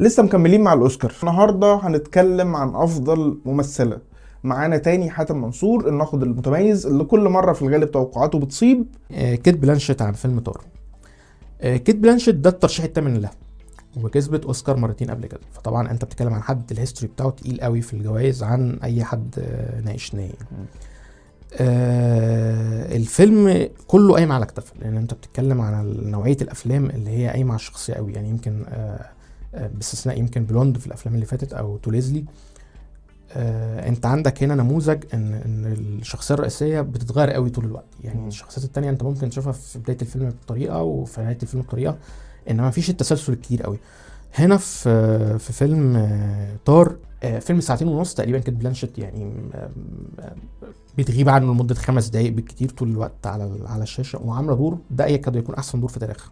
لسه مكملين مع الأوسكار. النهارده هنتكلم عن أفضل ممثلة. معانا تاني حاتم منصور الناقد المتميز اللي كل مرة في الغالب توقعاته بتصيب. آه، كيت بلانشيت عن فيلم تار آه، كيت بلانشيت ده الترشيح الثامن لها وكسبت أوسكار مرتين قبل كده. فطبعا أنت بتتكلم عن حد ال history بتاعه تقيل قوي في الجوائز عن أي حد آه، ناقشناه آه الفيلم كله قايم على كتفها لأن أنت بتتكلم عن نوعية الأفلام اللي هي قايمة على الشخصية قوي. يعني يمكن آه باستثناء يمكن بلوند في الأفلام اللي فاتت أو تو ليزلي. آه أنت عندك هنا نموذج إن إن الشخصية الرئيسية بتتغير قوي طول الوقت. يعني مم. الشخصيات التانية أنت ممكن تشوفها في بداية الفيلم بطريقة وفي نهاية الفيلم بطريقة إنما مفيش التسلسل الكتير قوي. هنا في في فيلم آه، تار آه، فيلم ساعتين ونص تقريبا كيت بلانشيت يعني آه، آه، بتغيب عنه لمدة خمس دقائق بالكتير طول الوقت على على الشاشة وعاملة دور ده يكاد يكون أحسن دور في تاريخها.